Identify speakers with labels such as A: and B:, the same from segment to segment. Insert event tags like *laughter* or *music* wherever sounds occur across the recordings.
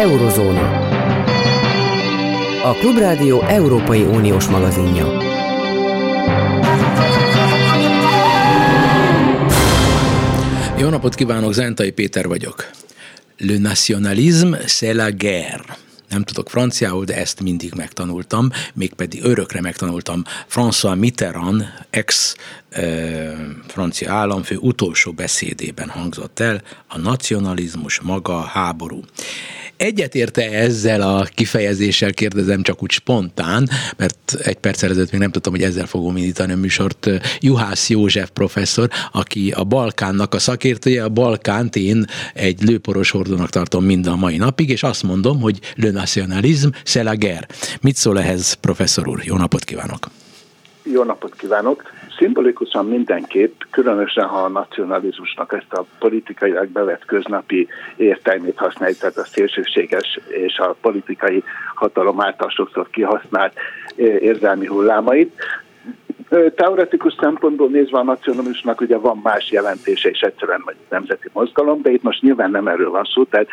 A: Eurozóna. A Klubrádió Európai Uniós magazinja.
B: Jó napot kívánok, Zentai Péter vagyok. Le nationalisme, c'est la guerre nem tudok franciául, de ezt mindig megtanultam, mégpedig örökre megtanultam. François Mitterrand, ex francia államfő utolsó beszédében hangzott el, a nacionalizmus maga a háború. Egyetérte ezzel a kifejezéssel, kérdezem csak úgy spontán, mert egy perc ezelőtt még nem tudtam, hogy ezzel fogom indítani a műsort. Juhász József professzor, aki a Balkánnak a szakértője, a Balkánt én egy lőporos hordónak tartom mind a mai napig, és azt mondom, hogy le nationalisme, c'est la guerre. Mit szól ehhez, professzor úr? Jó napot kívánok!
C: Jó napot kívánok! Szimbolikusan mindenképp, különösen ha a nacionalizmusnak ezt a politikailag bevett köznapi értelmét használjuk, tehát a szélsőséges és a politikai hatalom által sokszor kihasznált érzelmi hullámait. Teoretikus szempontból nézve a nacionalizmusnak ugye van más jelentése és egyszerűen vagy nemzeti mozgalom, de itt most nyilván nem erről van szó, tehát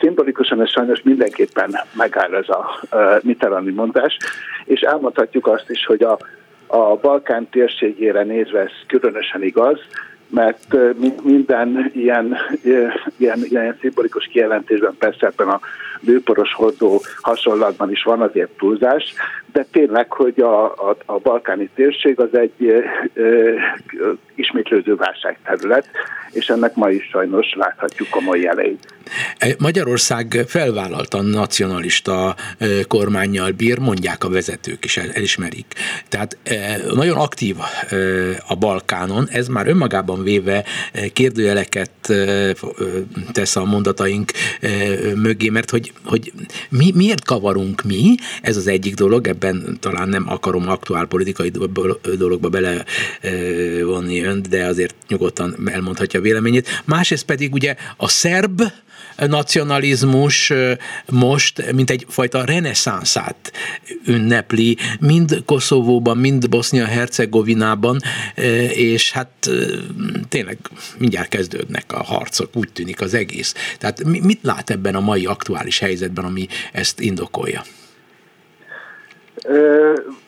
C: szimbolikusan ez sajnos mindenképpen megáll ez a Mitterrandi mondás, és elmondhatjuk azt is, hogy a a Balkán térségére nézve ez különösen igaz, mert minden ilyen, ilyen, ilyen szimbolikus kijelentésben persze ebben a bőporos hordó hasonlatban is van azért túlzás, de tényleg, hogy a, a, a balkáni térség az egy e, e, ismétlődő válságterület, és ennek ma is sajnos láthatjuk komoly jeleit.
B: Magyarország felvállaltan nacionalista kormányjal bír, mondják a vezetők is, elismerik. Tehát nagyon aktív a Balkánon, ez már önmagában véve kérdőjeleket tesz a mondataink mögé, mert hogy, hogy mi, miért kavarunk mi, ez az egyik dolog, ebben talán nem akarom aktuál politikai dologba belevonni önt, de azért nyugodtan elmondhatja a véleményét. Másrészt pedig ugye a szerb nacionalizmus most, mint egyfajta reneszánszát ünnepli, mind Koszovóban, mind Bosznia-Hercegovinában, és hát tényleg mindjárt kezdődnek a harcok, úgy tűnik az egész. Tehát mit lát ebben a mai aktuális helyzetben, ami ezt indokolja?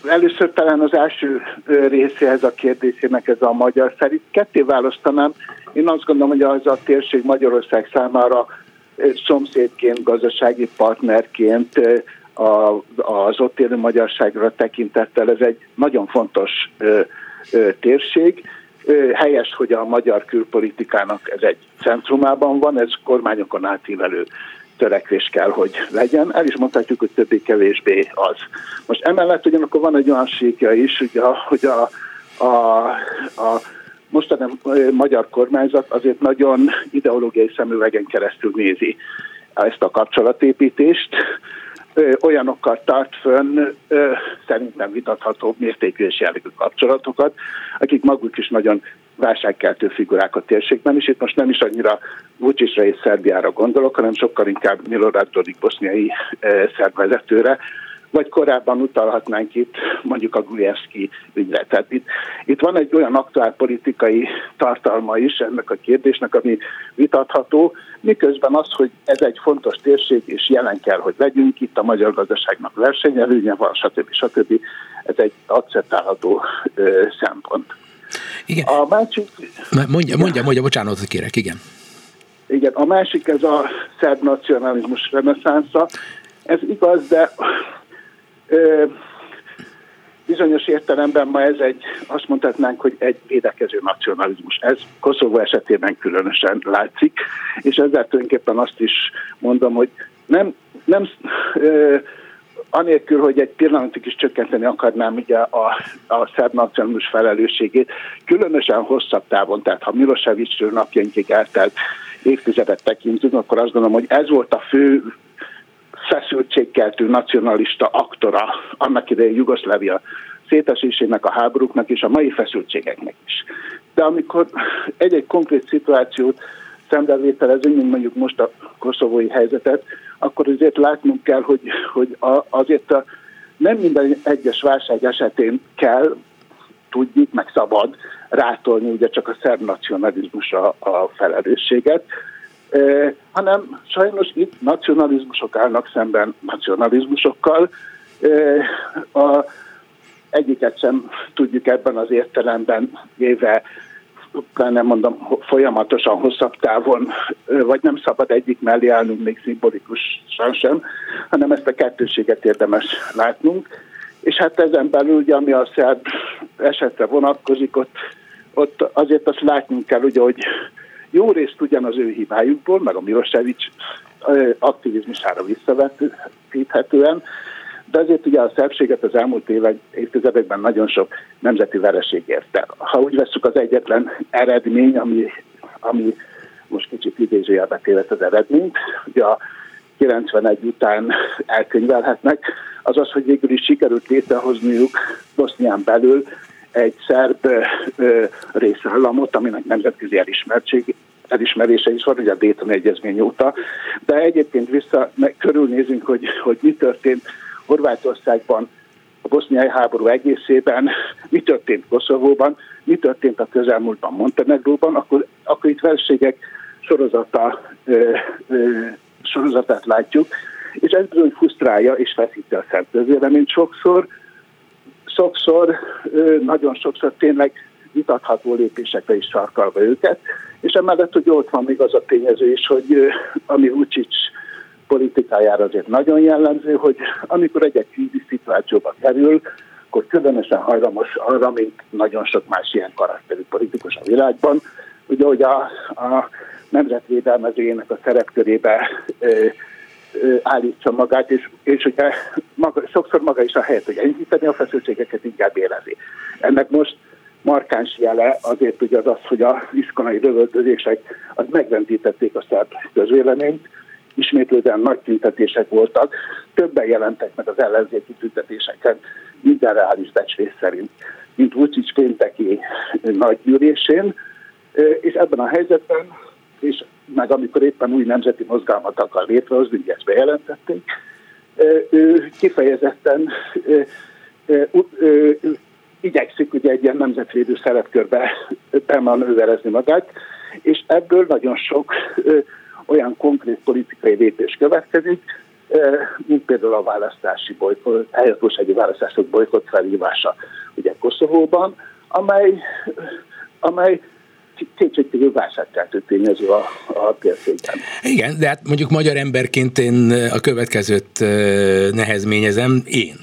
C: Először talán az első részéhez a kérdésének ez a magyar szerint. Ketté választanám. Én azt gondolom, hogy az a térség Magyarország számára szomszédként, gazdasági partnerként az ott élő magyarságra tekintettel ez egy nagyon fontos térség. Helyes, hogy a magyar külpolitikának ez egy centrumában van, ez kormányokon átívelő törekvés kell, hogy legyen. El is mondhatjuk, hogy többé-kevésbé az. Most emellett ugyanakkor van egy olyan síkja is, a, hogy a, a, a mostani magyar kormányzat azért nagyon ideológiai szemüvegen keresztül nézi ezt a kapcsolatépítést, olyanokkal tart fönn szerintem vitatható mértékű és jellegű kapcsolatokat, akik maguk is nagyon válságkeltő figurák a térségben, és itt most nem is annyira Vucicra és Szerbiára gondolok, hanem sokkal inkább Milorad Dodik boszniai szervezetőre, vagy korábban utalhatnánk itt mondjuk a Gulyevski ügyre. Tehát itt, itt van egy olyan aktuál politikai tartalma is ennek a kérdésnek, ami vitatható, miközben az, hogy ez egy fontos térség, és jelen kell, hogy legyünk, itt a magyar gazdaságnak versenyelőnye van, stb. stb. Ez egy akceptálható ö, szempont.
B: Igen. A másik... Mondja, mondja, mondja, bocsánat, kérek, igen.
C: Igen, a másik ez a szerb nacionalizmus reneszánsza. Ez igaz, de bizonyos értelemben ma ez egy, azt mondhatnánk, hogy egy védekező nacionalizmus. Ez Koszovó esetében különösen látszik, és ezzel tulajdonképpen azt is mondom, hogy nem, nem ö, anélkül, hogy egy pillanatig is csökkenteni akarnám ugye a, a szerb nacionalizmus felelősségét, különösen hosszabb távon, tehát ha Milosevic napjainkig eltelt évtizedet tekintünk, akkor azt gondolom, hogy ez volt a fő feszültségkeltő nacionalista aktora annak idején Jugoszlávia szétesésének, a háborúknak és a mai feszültségeknek is. De amikor egy-egy konkrét szituációt szembevételezünk, mint mondjuk most a koszovói helyzetet, akkor azért látnunk kell, hogy, hogy a, azért a, nem minden egyes válság esetén kell, tudjuk, meg szabad rátolni ugye csak a szerb nacionalizmusra a felelősséget, hanem sajnos itt nacionalizmusok állnak szemben nacionalizmusokkal. A, egyiket sem tudjuk ebben az értelemben véve nem mondom folyamatosan hosszabb távon, vagy nem szabad egyik mellé állnunk még szimbolikusan sem, hanem ezt a kettőséget érdemes látnunk. És hát ezen belül, ugye, ami a szerb esetre vonatkozik, ott, ott azért azt látnunk kell, ugye, hogy jó részt ugyanaz ő hibájukból, meg a Milosevic aktivizmusára visszavetíthetően, de azért ugye a szerbséget az elmúlt évek, évtizedekben nagyon sok nemzeti vereség érte. Ha úgy veszük az egyetlen eredmény, ami, ami most kicsit idézőjelbe tévedt az eredményt, ugye a 91 után elkönyvelhetnek, az az, hogy végül is sikerült létrehozniuk Bosznián belül egy szerb részállamot, aminek nemzetközi elismertség, elismerése is van, ugye a Dayton Egyezmény óta, de egyébként vissza meg, körülnézünk, hogy, hogy mi történt Horvátországban, a boszniai háború egészében, mi történt Koszovóban, mi történt a közelmúltban Montenegróban, akkor, akkor itt verségek sorozata, ö, ö, sorozatát látjuk, és ez bizony frusztrálja és feszíti a szent közvéleményt sokszor, sokszor, nagyon sokszor tényleg vitatható lépésekre is sarkalva őket, és emellett, hogy ott van még az a tényező is, hogy ami Vucic politikájára azért nagyon jellemző, hogy amikor egy-egy krízis szituációba kerül, akkor különösen hajlamos arra, mint nagyon sok más ilyen karakterű politikus a világban, ugye, hogy a, a nemzetvédelmezőjének a szerepkörébe állítsa magát, és, és ugye maga, sokszor maga is a helyet, hogy enyhíteni a feszültségeket, inkább élezi. Ennek most markáns jele azért ugye az az, hogy a iskolai lövöldözések az megvendítették a szerb közvéleményt, ismétlődően nagy tüntetések voltak, többen jelentek meg az ellenzéki tüntetéseken, minden reális becslés szerint, mint Vucic pénteki nagygyűlésén, és ebben a helyzetben, és meg amikor éppen új nemzeti mozgalmat akar létrehozni, ugye ezt bejelentették, ő kifejezetten igyekszik ugye egy ilyen nemzetvédő szerepkörbe bemanőverezni magát, és ebből nagyon sok olyan konkrét politikai lépés következik, mint például a választási bolykott, helyhatósági választások bolykott felhívása ugye Koszovóban, amely, amely kétségkívül válságkeltő tényező a, a térségben.
B: Igen, de hát mondjuk magyar emberként én a következőt nehezményezem, én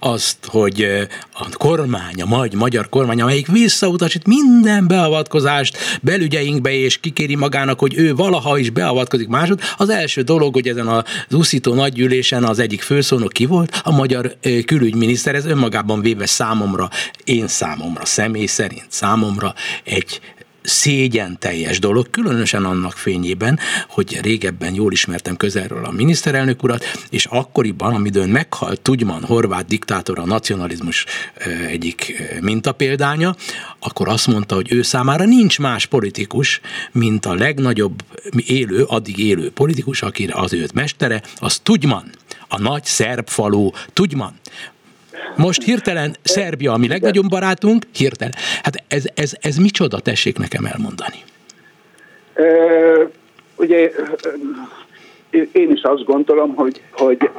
B: azt, hogy a kormány, a magy, magyar kormány, amelyik visszautasít minden beavatkozást belügyeinkbe, és kikéri magának, hogy ő valaha is beavatkozik másod, az első dolog, hogy ezen az úszító nagygyűlésen az egyik főszónok ki volt, a magyar külügyminiszter, ez önmagában véve számomra, én számomra, személy szerint számomra egy szégyen teljes dolog, különösen annak fényében, hogy régebben jól ismertem közelről a miniszterelnök urat, és akkoriban, amidőn meghalt Tudjman, horvát diktátor, a nacionalizmus egyik mintapéldánya, akkor azt mondta, hogy ő számára nincs más politikus, mint a legnagyobb élő, addig élő politikus, aki az őt mestere, az Tudjman, a nagy szerb falú Tudjman. Most hirtelen Szerbia, ami legnagyobb barátunk, hirtelen. Hát ez, ez, ez micsoda, tessék nekem elmondani.
C: Uh, ugye én is azt gondolom, hogy, hogy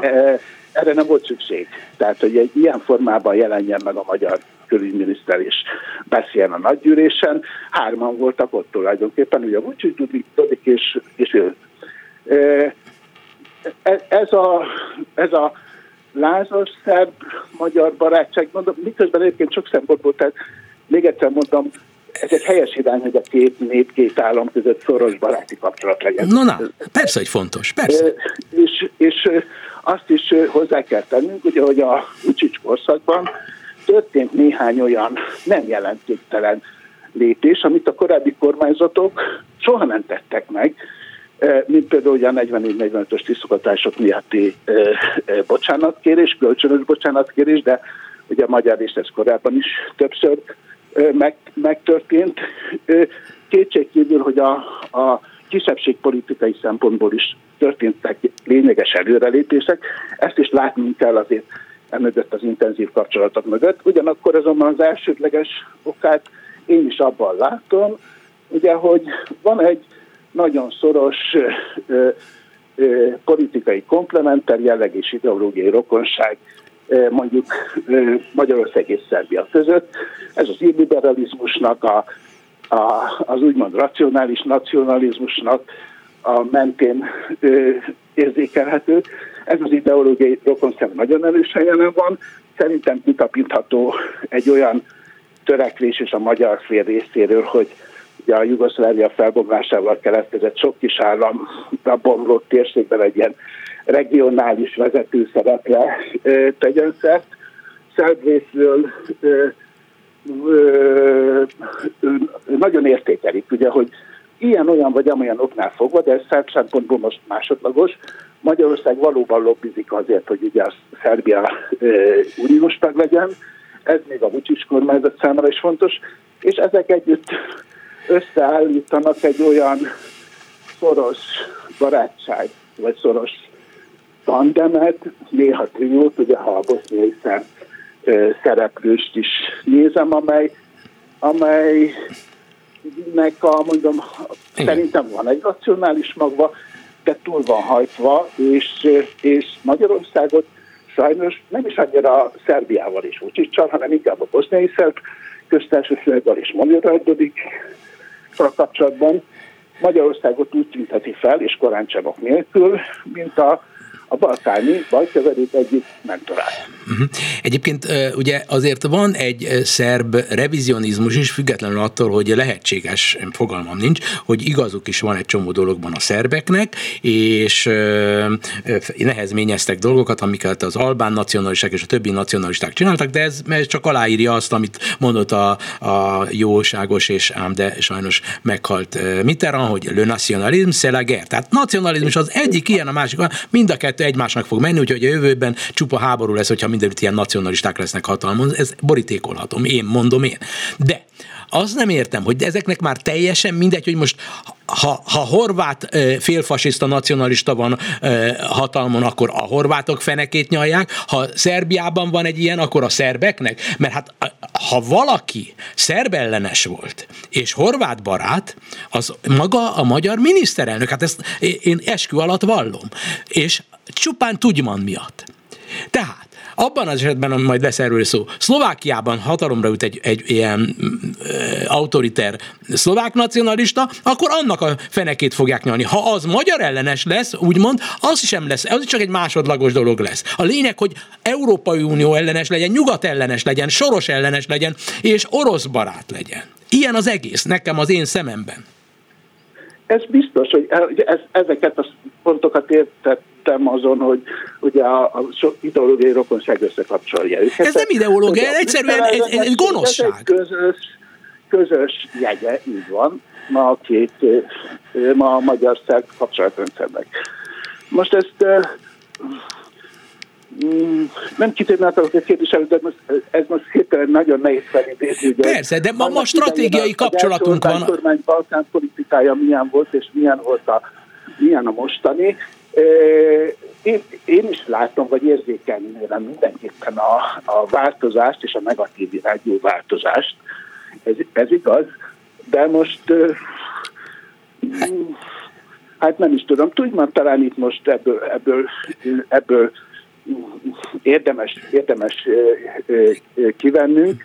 C: erre nem volt szükség. Tehát, hogy egy ilyen formában jelenjen meg a magyar külügyminiszter és beszéljen a nagygyűlésen. Hárman voltak ott tulajdonképpen, ugye Vucic, Dodik és, és ő. Ez a, ez a lázas szerb-magyar barátság, mondom, miközben egyébként sok szempontból, tehát még egyszer mondom, ez egy helyes irány, hogy a két nép, két állam között szoros baráti kapcsolat legyen.
B: Na, na, persze, hogy fontos, persze.
C: És, és azt is hozzá kell tennünk, ugye, hogy a Ucsics korszakban történt néhány olyan nem jelentéktelen lépés, amit a korábbi kormányzatok soha nem tettek meg, mint például ugye a 44-45-ös tisztogatások miatti bocsánatkérés, kölcsönös bocsánatkérés, de ugye a magyar rész ez korábban is többször meg, megtörtént. Kétségkívül, hogy a, a kisebbségpolitikai szempontból is történtek lényeges előrelépések, ezt is látnunk kell azért emögött az intenzív kapcsolatok mögött. Ugyanakkor azonban az elsődleges okát én is abban látom, ugye, hogy van egy nagyon szoros ö, ö, politikai komplementer jelleg és ideológiai rokonság mondjuk Magyarország és Szerbia között. Ez az illiberalizmusnak, a, a, az úgymond racionális nacionalizmusnak a mentén ö, érzékelhető. Ez az ideológiai rokonság nagyon erősen jelen van. Szerintem kitapintható egy olyan törekvés is a magyar fél részéről, hogy ugye a Jugoszlávia felbomlásával keletkezett sok kis állam a bomlott térségben egy ilyen regionális vezető szerepre tegyen szert. Szerb részről nagyon értékelik, ugye, hogy ilyen-olyan vagy amolyan oknál fogva, de ez szerb szempontból most másodlagos. Magyarország valóban lobbizik azért, hogy ugye a Szerbia uniós tag legyen, ez még a Vucic kormányzat számára is fontos, és ezek együtt összeállítanak egy olyan szoros barátság, vagy szoros tandemet, néha triót, ugye ha a boszniai szem szereplőst is nézem, amely, amelynek a, mondom, Igen. szerintem van egy racionális magva, de túl van hajtva, és, és Magyarországot sajnos nem is annyira Szerbiával és Vuciccal, hanem inkább a boszniai szerb köztársasággal és magyarázodik kapcsolatban. Magyarországot úgy tünteti fel, és koráncsavak nélkül, mint a a balkáni bajkeverék egyik mentorát.
B: Uh-huh. Egyébként ugye azért van egy szerb revizionizmus is, függetlenül attól, hogy lehetséges, fogalmam nincs, hogy igazuk is van egy csomó dologban a szerbeknek, és nehezményeztek dolgokat, amiket az albán nacionalisták és a többi nacionalisták csináltak, de ez, csak aláírja azt, amit mondott a, a jóságos és ám de sajnos meghalt Mitterrand, hogy le nationalisme, c'est la guerre. Tehát nacionalizmus az egyik ilyen, a másik, mind a kettő egymásnak fog menni, úgyhogy a jövőben csupa háború lesz, hogyha mindenütt ilyen nacionalisták lesznek hatalmon. Ez borítékolhatom, én mondom én. De azt nem értem, hogy ezeknek már teljesen mindegy, hogy most ha, ha horvát félfasiszta nacionalista van hatalmon, akkor a horvátok fenekét nyalják, ha Szerbiában van egy ilyen, akkor a szerbeknek, mert hát ha valaki szerb ellenes volt, és horvát barát, az maga a magyar miniszterelnök, hát ezt én eskü alatt vallom, és csupán Tudjman miatt. Tehát abban az esetben, majd lesz erről szó, Szlovákiában hatalomra jut egy, egy ilyen e, autoriter szlovák nacionalista, akkor annak a fenekét fogják nyalni. Ha az magyar ellenes lesz, úgymond, az sem lesz, az csak egy másodlagos dolog lesz. A lényeg, hogy Európai Unió ellenes legyen, nyugat ellenes legyen, soros ellenes legyen, és orosz barát legyen. Ilyen az egész, nekem az én szememben.
C: Ez biztos, hogy ez, ezeket a pontokat értett tettem azon, hogy ugye a, a ideológiai rokonság összekapcsolja őket.
B: Ez nem ideológia, ez egyszerűen ez, ez, ez gonoszság. Ez egy
C: közös, közös jegye, így van, ma a két, ma a magyar-szerb kapcsolatrendszernek. Most ezt mm, nem akarok egy kérdésre, de most, ez most hirtelen nagyon nehéz felidézni.
B: Persze, de ma, ma stratégiai kapcsolatunk van. A
C: kormány Balkán politikája milyen volt, és milyen volt a, milyen a mostani. Én, én is látom, vagy érzékelni mindenképpen a, a változást és a negatív irányú változást. Ez, ez igaz, de most hát nem is tudom, tudjam, talán itt most ebből, ebből, ebből érdemes, érdemes kivennünk.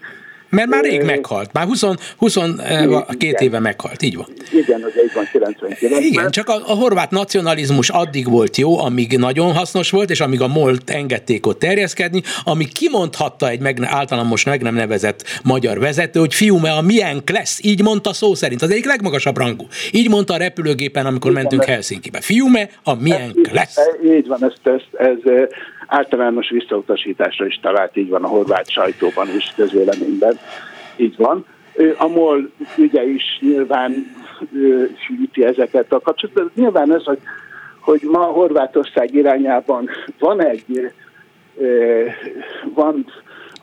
B: Mert már rég meghalt, már 20, 22 éve meghalt, így van.
C: Igen, az így van, 99
B: Igen, csak a, a horvát nacionalizmus addig volt jó, amíg nagyon hasznos volt, és amíg a MOLT engedték ott terjeszkedni, amíg kimondhatta egy meg, általán most meg nem nevezett magyar vezető, hogy fiú, a milyen lesz, így mondta szó szerint, az egyik legmagasabb rangú. Így mondta a repülőgépen, amikor Igen, mentünk Helsinkibe. Fiú, a milyen lesz.
C: Így van, ez, ez, ez általános visszautasításra is talált, így van a horvát sajtóban is, közvéleményben, így van. A MOL ügye is nyilván sűríti ezeket a kapcsolatokat. Nyilván ez, hogy, hogy ma Horvátország irányában van egy van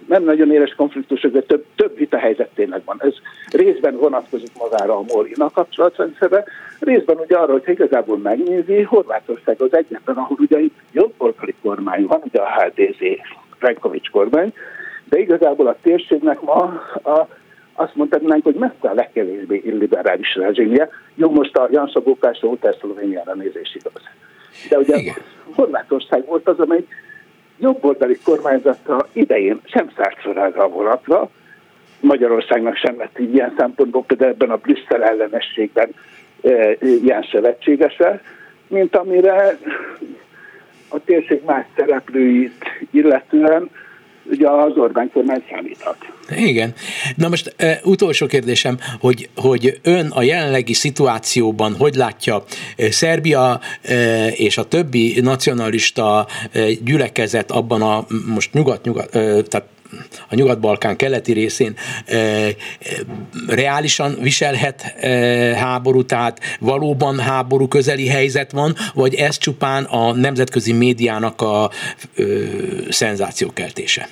C: nem nagyon éles konfliktusok, de több, több vita helyzet tényleg van. Ez részben vonatkozik magára a Molina kapcsolatrendszerbe, részben ugye arra, hogy igazából megnézi, Horvátország az egyetlen, ahol ugye itt jobboldali kormány van, ugye a HDZ Renkovics kormány, de igazából a térségnek ma a, azt mondhatnánk, hogy messze a legkevésbé illiberális rezsimje. Jó, most a Jan Szabókás óta Szlovéniára nézés igaz. De ugye Igen. Horvátország volt az, amely jobboldali kormányzata idején sem szállt erre a vonatra, Magyarországnak sem lett ilyen szempontból, például ebben a Brüsszel ellenességben e, ilyen szövetségesre, mint amire a térség más szereplőit illetően ugye az Orbán kormány számíthat.
B: Igen. Na most e, utolsó kérdésem, hogy, hogy ön a jelenlegi szituációban hogy látja e, Szerbia e, és a többi nacionalista e, gyülekezet abban a most nyugat-nyugat, e, tehát a Nyugat-Balkán keleti részén e, e, reálisan viselhet e, háború, tehát valóban háború közeli helyzet van, vagy ez csupán a nemzetközi médiának a szenzációkeltése?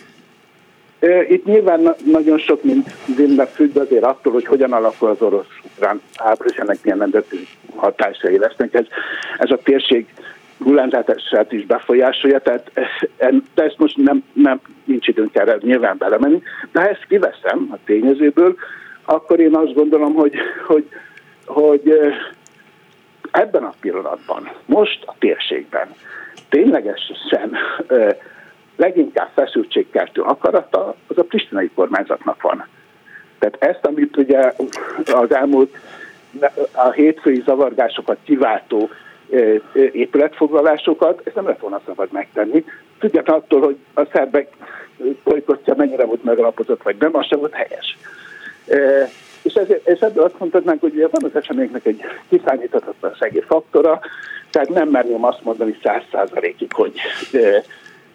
C: Itt nyilván nagyon sok mindenben függ azért attól, hogy hogyan alakul az orosz-ukrán háború, és ennek milyen nemzetközi hatásai lesznek. Ez, ez a térség hullámzását is befolyásolja, tehát de ezt most nem, nem nincs időnk erre nyilván belemenni, de ha ezt kiveszem a tényezőből, akkor én azt gondolom, hogy, hogy, hogy ebben a pillanatban, most a térségben ténylegesen leginkább feszültségkeltő akarata az a pristinai kormányzatnak van. Tehát ezt, amit ugye az elmúlt a hétfői zavargásokat kiváltó épületfoglalásokat, ezt nem lett volna szabad megtenni. Függetlenül attól, hogy a szerbek bolykottja mennyire volt megalapozott, vagy nem, az sem volt helyes. És, ezért, és ebből azt mondhatnánk, hogy van az eseményeknek egy kiszámíthatatlan segély faktora, tehát nem merném azt mondani száz százalékig, hogy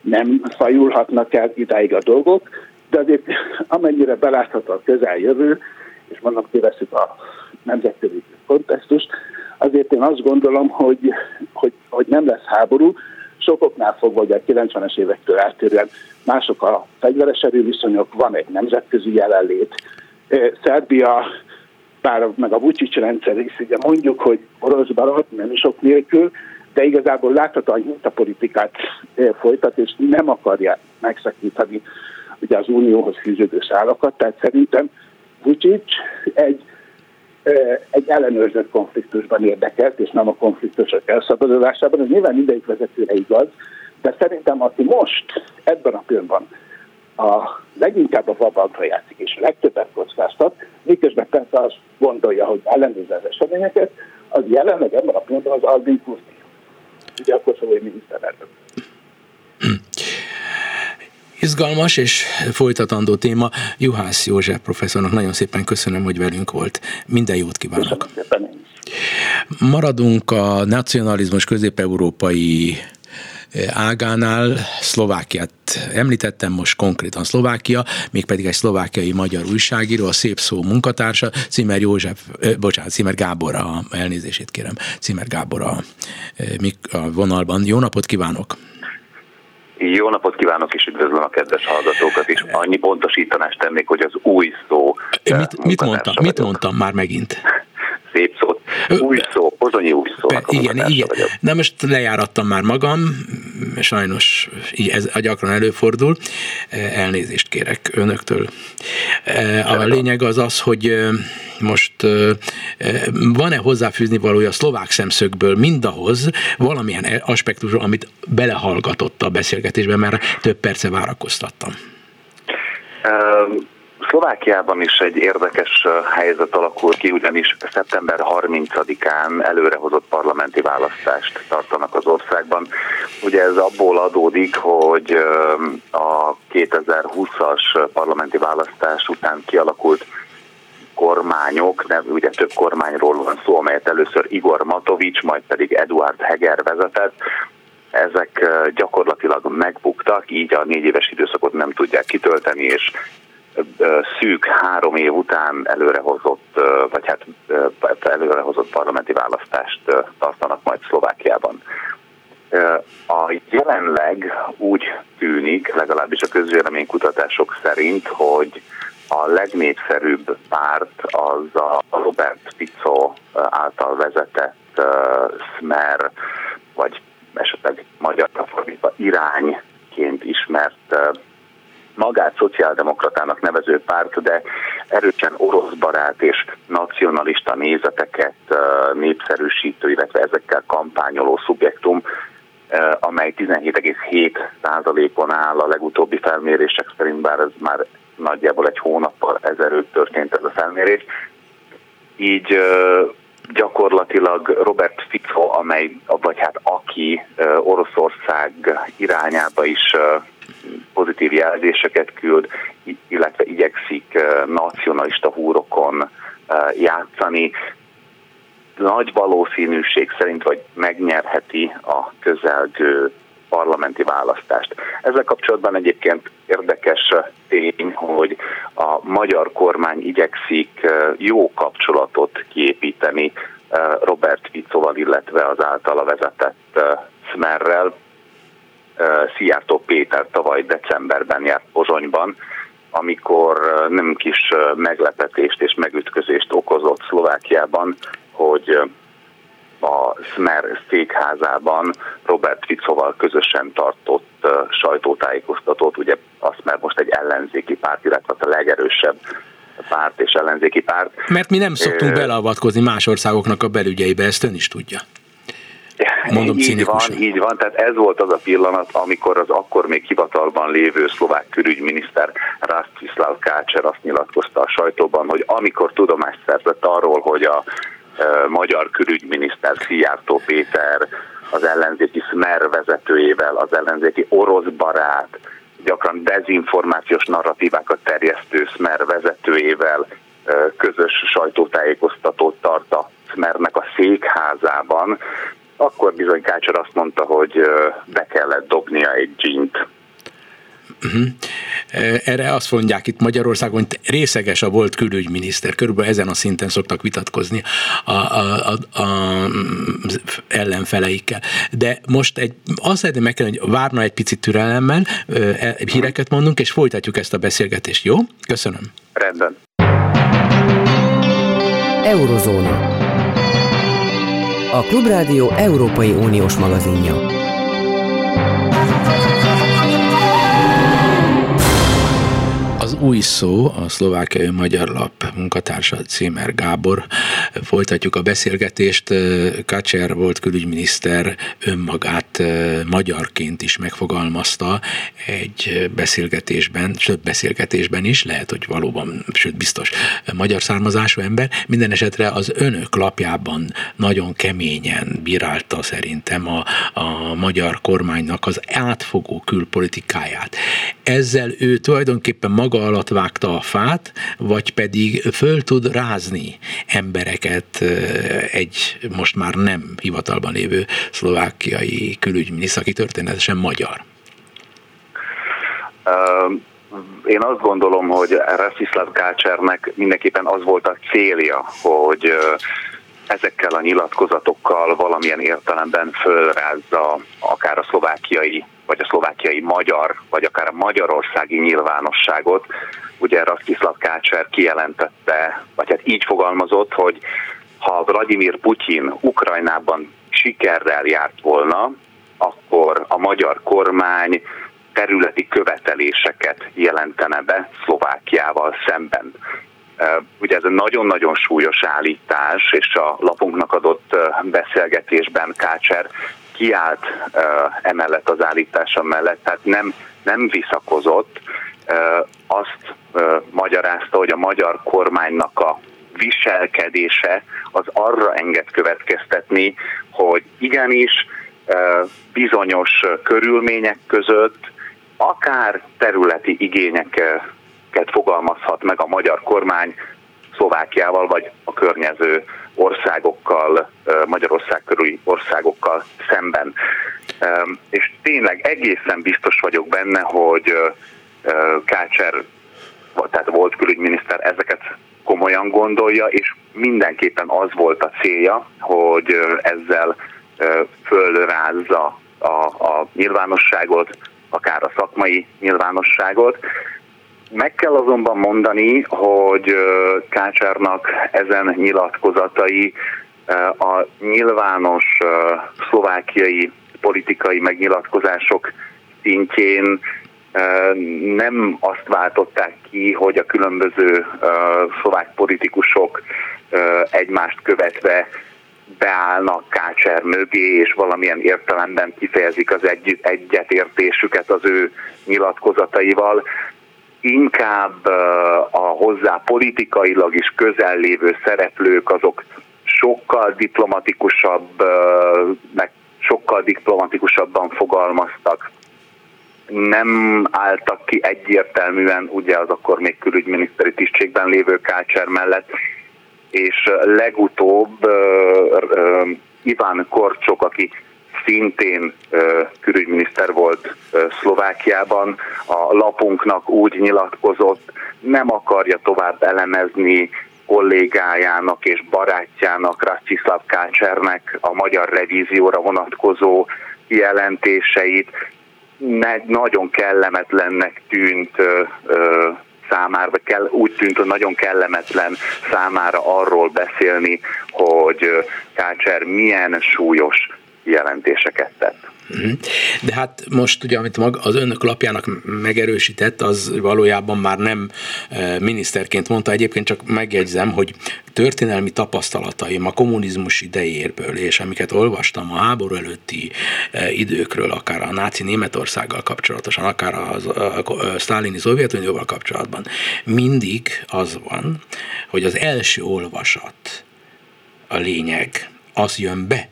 C: nem fajulhatnak el idáig a dolgok, de azért amennyire belátható a közeljövő, és mondom, kiveszük a nemzetközi kontextust, azért én azt gondolom, hogy, hogy, hogy nem lesz háború, sokoknál fogva, hogy a 90-es évektől eltérően mások a fegyveres erőviszonyok, van egy nemzetközi jelenlét. Szerbia, bár meg a Vucic rendszer is, ugye mondjuk, hogy orosz barát, nem is sok nélkül, de igazából láthatóan politikát folytat, és nem akarja megszakítani ugye az unióhoz fűződő szálakat, tehát szerintem Vucic egy egy ellenőrzött konfliktusban érdekelt, és nem a konfliktusok elszabadulásában. Ez nyilván mindegyik vezetőre igaz, de szerintem aki most ebben a pillanatban a leginkább a vabantra játszik, és a legtöbbet kockáztat, miközben persze azt gondolja, hogy ellenőrzi az eseményeket, az jelenleg ebben a pillanatban az Albin Kurti. Ugye a koszovói miniszterelnök.
B: Izgalmas és folytatandó téma. Juhász József professzornak nagyon szépen köszönöm, hogy velünk volt. Minden jót kívánok! Maradunk a nacionalizmus közép-európai eh, ágánál Szlovákiát említettem, most konkrétan Szlovákia, mégpedig egy szlovákiai magyar újságíró, a Szép Szó munkatársa, Cimer József, eh, bocsánat, Cimer Gábor, a elnézését kérem, Cimer Gábor a, eh, a vonalban. Jó napot kívánok!
D: Jó napot kívánok, és üdvözlöm a kedves hallgatókat is. Annyi pontosítanást tennék, hogy az új szó.
B: Mit, mit mondtam? Mit mondtam már megint?
D: Szép szó. Új szó, pozonyi új szó.
B: Igen, igen. Vagyok. De most lejárattam már magam, sajnos ez gyakran előfordul. Elnézést kérek önöktől. A lényeg az az, hogy most van-e hozzáfűzni valója a szlovák szemszögből mindahhoz valamilyen aspektusról, amit belehallgatott a beszélgetésbe, mert több perce várakoztattam.
D: Um Szlovákiában is egy érdekes helyzet alakul ki, ugyanis szeptember 30-án előrehozott parlamenti választást tartanak az országban. Ugye ez abból adódik, hogy a 2020-as parlamenti választás után kialakult kormányok, nem, ugye több kormányról van szó, amelyet először Igor Matovics, majd pedig Eduard Heger vezetett, ezek gyakorlatilag megbuktak, így a négy éves időszakot nem tudják kitölteni, és szűk három év után előrehozott, vagy hát előrehozott parlamenti választást tartanak majd Szlovákiában. A jelenleg úgy tűnik, legalábbis a közvéleménykutatások szerint, hogy a legnépszerűbb párt az a Robert Fico által vezetett Smer, vagy esetleg magyar fordítva irányként ismert magát szociáldemokratának nevező párt, de erősen orosz barát és nacionalista nézeteket népszerűsítő, illetve ezekkel kampányoló szubjektum, amely 17,7%-on áll a legutóbbi felmérések szerint, bár ez már nagyjából egy hónappal ezelőtt történt ez a felmérés. Így gyakorlatilag Robert Fico, amely, vagy hát aki Oroszország irányába is pozitív jelzéseket küld, illetve igyekszik nacionalista húrokon játszani, nagy valószínűség szerint, vagy megnyerheti a közelgő parlamenti választást. Ezzel kapcsolatban egyébként érdekes tény, hogy a magyar kormány igyekszik jó kapcsolatot kiépíteni Robert Ficoval, illetve az általa vezetett Smerrel. Szijjártó Péter tavaly decemberben járt Pozsonyban, amikor nem kis meglepetést és megütközést okozott Szlovákiában, hogy a Smer székházában Robert Ficoval közösen tartott sajtótájékoztatót, ugye a Smer most egy ellenzéki párt, illetve a legerősebb párt és ellenzéki párt.
B: Mert mi nem szoktunk beleavatkozni más országoknak a belügyeibe, ezt ön is tudja.
D: Mondom így van, így van, tehát ez volt az a pillanat, amikor az akkor még hivatalban lévő szlovák külügyminiszter Rastislav Kácser azt nyilatkozta a sajtóban, hogy amikor tudomást szerzett arról, hogy a magyar külügyminiszter Szijjártó Péter az ellenzéki Smer vezetőjével, az ellenzéki orosz barát, gyakran dezinformációs narratívákat terjesztő Smer vezetőjével közös sajtótájékoztatót tart a Smernek a székházában, akkor bizony Kácsor azt mondta, hogy be kellett dobnia egy dzsint
B: Uh-huh. Erre azt mondják itt Magyarországon, hogy részeges a volt külügyminiszter. Körülbelül ezen a szinten szoktak vitatkozni a, a, a, a ellenfeleikkel. De most egy, azt szeretném megkérdezni, hogy várna egy picit türelemmel, e, híreket mondunk, és folytatjuk ezt a beszélgetést, jó? Köszönöm.
D: Rendben.
A: Eurozóna. A Klubrádió Európai Uniós magazinja.
B: Új szó, a szlovákiai magyar lap munkatársa Címer Gábor. Folytatjuk a beszélgetést. Kacser volt külügyminiszter önmagát magyarként is megfogalmazta egy beszélgetésben, sőt beszélgetésben is, lehet, hogy valóban, sőt biztos magyar származású ember. Minden esetre az önök lapjában nagyon keményen bírálta szerintem a, a magyar kormánynak az átfogó külpolitikáját. Ezzel ő tulajdonképpen maga alatt vágta a fát, vagy pedig föl tud rázni embereket egy most már nem hivatalban lévő szlovákiai külügyminiszter, aki történetesen magyar?
D: Én azt gondolom, hogy Rastislav Kácsernek mindenképpen az volt a célja, hogy ezekkel a nyilatkozatokkal valamilyen értelemben fölrázza akár a szlovákiai vagy a szlovákiai magyar, vagy akár a magyarországi nyilvánosságot. Ugye Rastislav Kácser kijelentette, vagy hát így fogalmazott, hogy ha Vladimir Putyin Ukrajnában sikerrel járt volna, akkor a magyar kormány területi követeléseket jelentene be Szlovákiával szemben. Ugye ez egy nagyon-nagyon súlyos állítás, és a lapunknak adott beszélgetésben Kácser kiállt uh, emellett az állítása mellett, tehát nem, nem visszakozott, uh, azt uh, magyarázta, hogy a magyar kormánynak a viselkedése az arra enged következtetni, hogy igenis bizonyos körülmények között akár területi igényeket fogalmazhat meg a magyar kormány Szlovákiával vagy a környező országokkal, Magyarország körüli országokkal szemben. És tényleg egészen biztos vagyok benne, hogy Kácser, tehát volt külügyminiszter, ezeket komolyan gondolja, és mindenképpen az volt a célja, hogy ezzel fölrázza a, a nyilvánosságot, akár a szakmai nyilvánosságot, meg kell azonban mondani, hogy Kácsárnak ezen nyilatkozatai a nyilvános szlovákiai politikai megnyilatkozások szintjén nem azt váltották ki, hogy a különböző szlovák politikusok egymást követve beállnak Kácser mögé, és valamilyen értelemben kifejezik az egy, egyetértésüket az ő nyilatkozataival. Inkább a hozzá politikailag is közel lévő szereplők azok sokkal diplomatikusabb, meg sokkal diplomatikusabban fogalmaztak. Nem álltak ki egyértelműen, ugye az akkor még külügyminiszteri tisztségben lévő Kácser mellett, és legutóbb Iván Korcsok, aki szintén külügyminiszter volt Szlovákiában, a lapunknak úgy nyilatkozott, nem akarja tovább elemezni kollégájának és barátjának, Rastislav Kácsernek a magyar revízióra vonatkozó jelentéseit, nagyon kellemetlennek tűnt számára, vagy kell, úgy tűnt, hogy nagyon kellemetlen számára arról beszélni, hogy Kácser milyen súlyos jelentéseket tett.
B: Mhm. De hát most ugye, amit az önök lapjának megerősített, az valójában már nem e, miniszterként mondta, egyébként csak megjegyzem, hogy történelmi tapasztalataim a kommunizmus idejérből, és amiket olvastam a háború előtti e, időkről, akár a náci Németországgal kapcsolatosan, akár a, a sztálini Szovjetunióval kapcsolatban, mindig az van, hogy az első olvasat a lényeg, az jön be,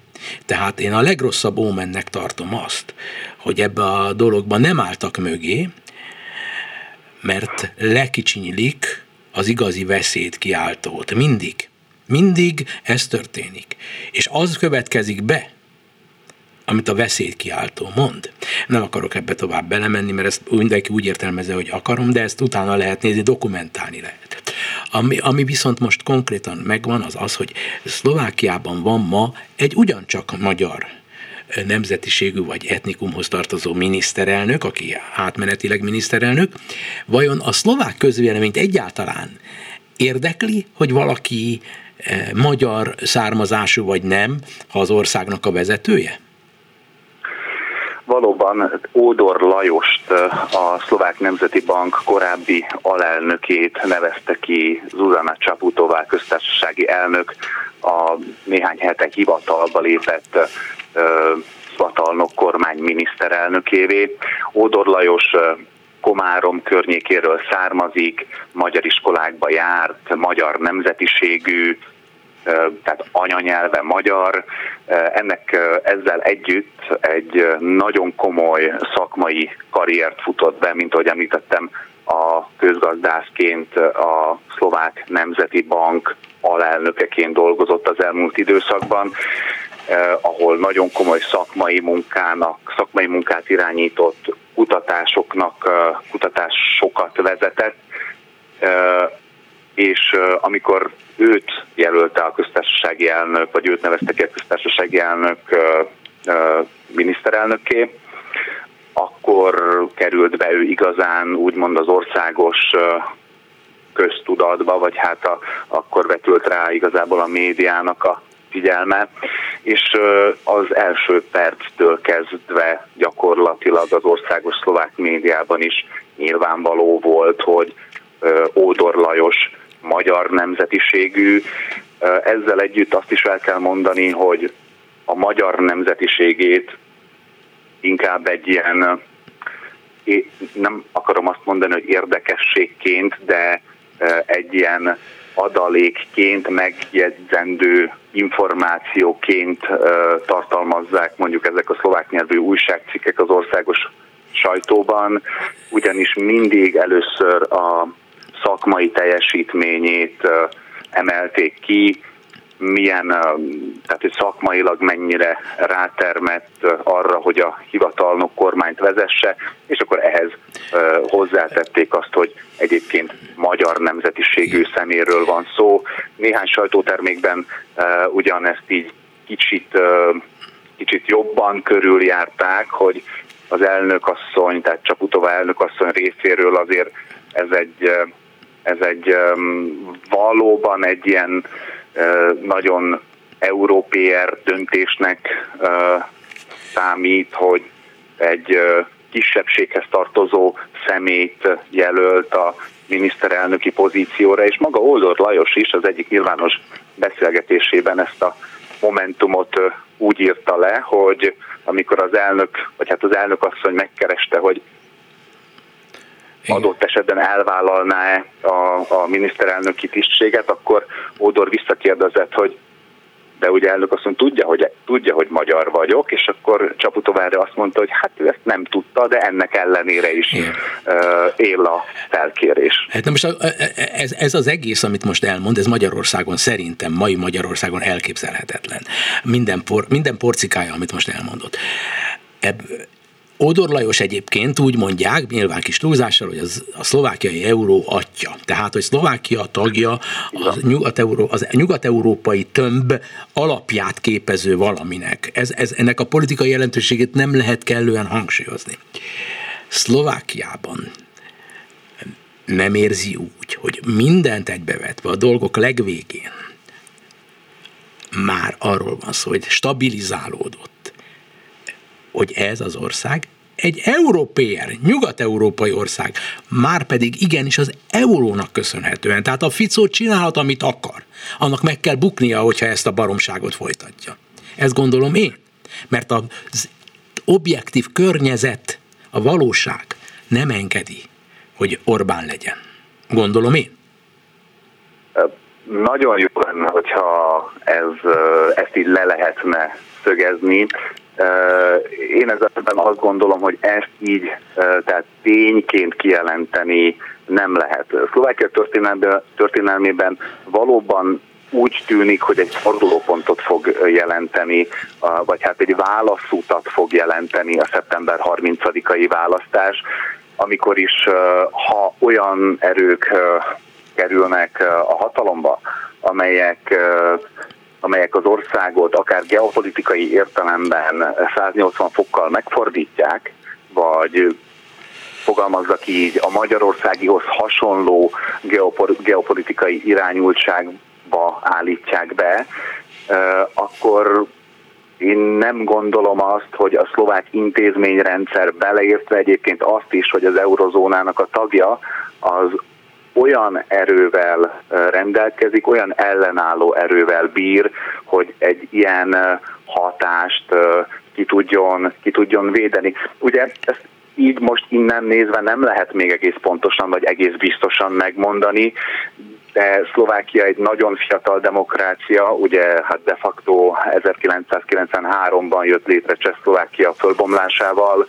B: tehát én a legrosszabb ómennek tartom azt, hogy ebbe a dologba nem álltak mögé, mert lekicsinyilik az igazi veszélyt kiáltót. Mindig. Mindig ez történik. És az következik be, amit a veszélyt kiáltó mond. Nem akarok ebbe tovább belemenni, mert ezt mindenki úgy értelmezze, hogy akarom, de ezt utána lehet nézni, dokumentálni lehet. Ami, ami viszont most konkrétan megvan, az az, hogy Szlovákiában van ma egy ugyancsak magyar nemzetiségű vagy etnikumhoz tartozó miniszterelnök, aki átmenetileg miniszterelnök, vajon a szlovák közvéleményt egyáltalán érdekli, hogy valaki magyar származású vagy nem, ha az országnak a vezetője?
D: Valóban Ódor Lajost, a Szlovák Nemzeti Bank korábbi alelnökét nevezte ki Zuzana Csaputová köztársasági elnök a néhány hete hivatalba lépett hivatalnok kormány miniszterelnökévé. Ódor Lajos Komárom környékéről származik, magyar iskolákba járt, magyar nemzetiségű, tehát anyanyelve magyar. Ennek ezzel együtt egy nagyon komoly szakmai karriert futott be, mint ahogy említettem, a közgazdászként a Szlovák Nemzeti Bank alelnökeként dolgozott az elmúlt időszakban, ahol nagyon komoly szakmai munkának, szakmai munkát irányított kutatásoknak, kutatásokat vezetett, és amikor őt jelölte a köztársasági elnök, vagy őt nevezte ki a köztársasági elnök miniszterelnökké, akkor került be ő igazán úgymond az országos köztudatba, vagy hát a, akkor vetült rá igazából a médiának a figyelme, és az első perctől kezdve gyakorlatilag az országos szlovák médiában is nyilvánvaló volt, hogy Ódor Lajos magyar nemzetiségű. Ezzel együtt azt is el kell mondani, hogy a magyar nemzetiségét inkább egy ilyen, nem akarom azt mondani, hogy érdekességként, de egy ilyen adalékként megjegyzendő információként tartalmazzák mondjuk ezek a szlovák nyelvű újságcikkek az országos sajtóban, ugyanis mindig először a szakmai teljesítményét emelték ki, milyen, tehát hogy szakmailag mennyire rátermett arra, hogy a hivatalnok kormányt vezesse, és akkor ehhez hozzátették azt, hogy egyébként magyar nemzetiségű szeméről van szó. Néhány sajtótermékben ugyanezt így kicsit, kicsit jobban körüljárták, hogy az elnökasszony, tehát Csaputova elnökasszony részéről azért ez egy ez egy valóban egy ilyen nagyon európér döntésnek számít, hogy egy kisebbséghez tartozó szemét jelölt a miniszterelnöki pozícióra, és maga Oldor Lajos is az egyik nyilvános beszélgetésében ezt a momentumot úgy írta le, hogy amikor az elnök, vagy hát az elnök asszony megkereste, hogy adott esetben elvállalná-e a, a miniszterelnöki tisztséget, akkor Ódor visszakérdezett, hogy de ugye elnök azt mondja, tudja, hogy, tudja, hogy magyar vagyok, és akkor Csaputovára azt mondta, hogy hát ő ezt nem tudta, de ennek ellenére is Igen. él a felkérés.
B: Hát na most ez, ez az egész, amit most elmond, ez Magyarországon szerintem, mai Magyarországon elképzelhetetlen. Minden, por, minden porcikája, amit most elmondott. Ebb, Odor Lajos egyébként úgy mondják, nyilván kis túlzással, hogy az a szlovákiai euró atya. Tehát, hogy Szlovákia tagja az, nyugat-euró, az nyugat-európai tömb alapját képező valaminek. Ez, ez, ennek a politikai jelentőségét nem lehet kellően hangsúlyozni. Szlovákiában nem érzi úgy, hogy mindent egybevetve a dolgok legvégén már arról van szó, hogy stabilizálódott hogy ez az ország egy európér, nyugat-európai ország, már pedig igenis az eurónak köszönhetően. Tehát a Ficó csinálhat, amit akar. Annak meg kell buknia, hogyha ezt a baromságot folytatja. Ezt gondolom én. Mert az objektív környezet, a valóság nem engedi, hogy Orbán legyen. Gondolom én.
D: Nagyon jó lenne, hogyha ez, ezt így le lehetne szögezni. Én ezzel azt gondolom, hogy ezt így, tehát tényként kijelenteni nem lehet. Szlovákia történelmében valóban úgy tűnik, hogy egy fordulópontot fog jelenteni, vagy hát egy válaszutat fog jelenteni a szeptember 30-ai választás, amikor is, ha olyan erők kerülnek a hatalomba, amelyek amelyek az országot akár geopolitikai értelemben 180 fokkal megfordítják, vagy fogalmazzak így, a Magyarországihoz hasonló geopolitikai irányultságba állítják be, akkor én nem gondolom azt, hogy a szlovák intézményrendszer beleértve egyébként azt is, hogy az eurozónának a tagja, az olyan erővel rendelkezik, olyan ellenálló erővel bír, hogy egy ilyen hatást ki tudjon, ki tudjon védeni. Ugye ezt így most innen nézve nem lehet még egész pontosan vagy egész biztosan megmondani, de Szlovákia egy nagyon fiatal demokrácia, ugye hát de facto 1993-ban jött létre Csehszlovákia fölbomlásával,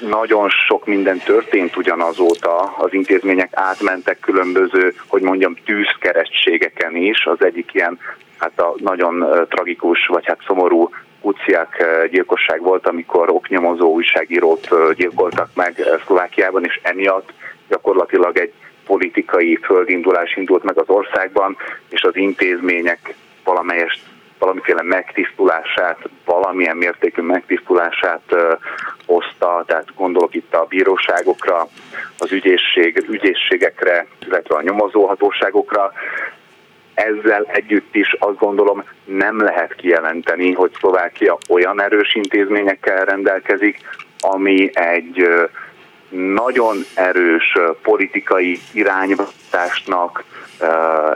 D: nagyon sok minden történt ugyanazóta, az intézmények átmentek különböző, hogy mondjam, tűzkeresztségeken is. Az egyik ilyen hát a nagyon tragikus, vagy hát szomorú Kuciák gyilkosság volt, amikor oknyomozó újságírót gyilkoltak meg Szlovákiában, és emiatt gyakorlatilag egy politikai földindulás indult meg az országban, és az intézmények valamelyest valamiféle megtisztulását, valamilyen mértékű megtisztulását hozta, tehát gondolok itt a bíróságokra, az ügyészség, ügyészségekre, illetve a nyomozóhatóságokra. Ezzel együtt is azt gondolom nem lehet kijelenteni, hogy Szlovákia olyan erős intézményekkel rendelkezik, ami egy nagyon erős politikai irányváltásnak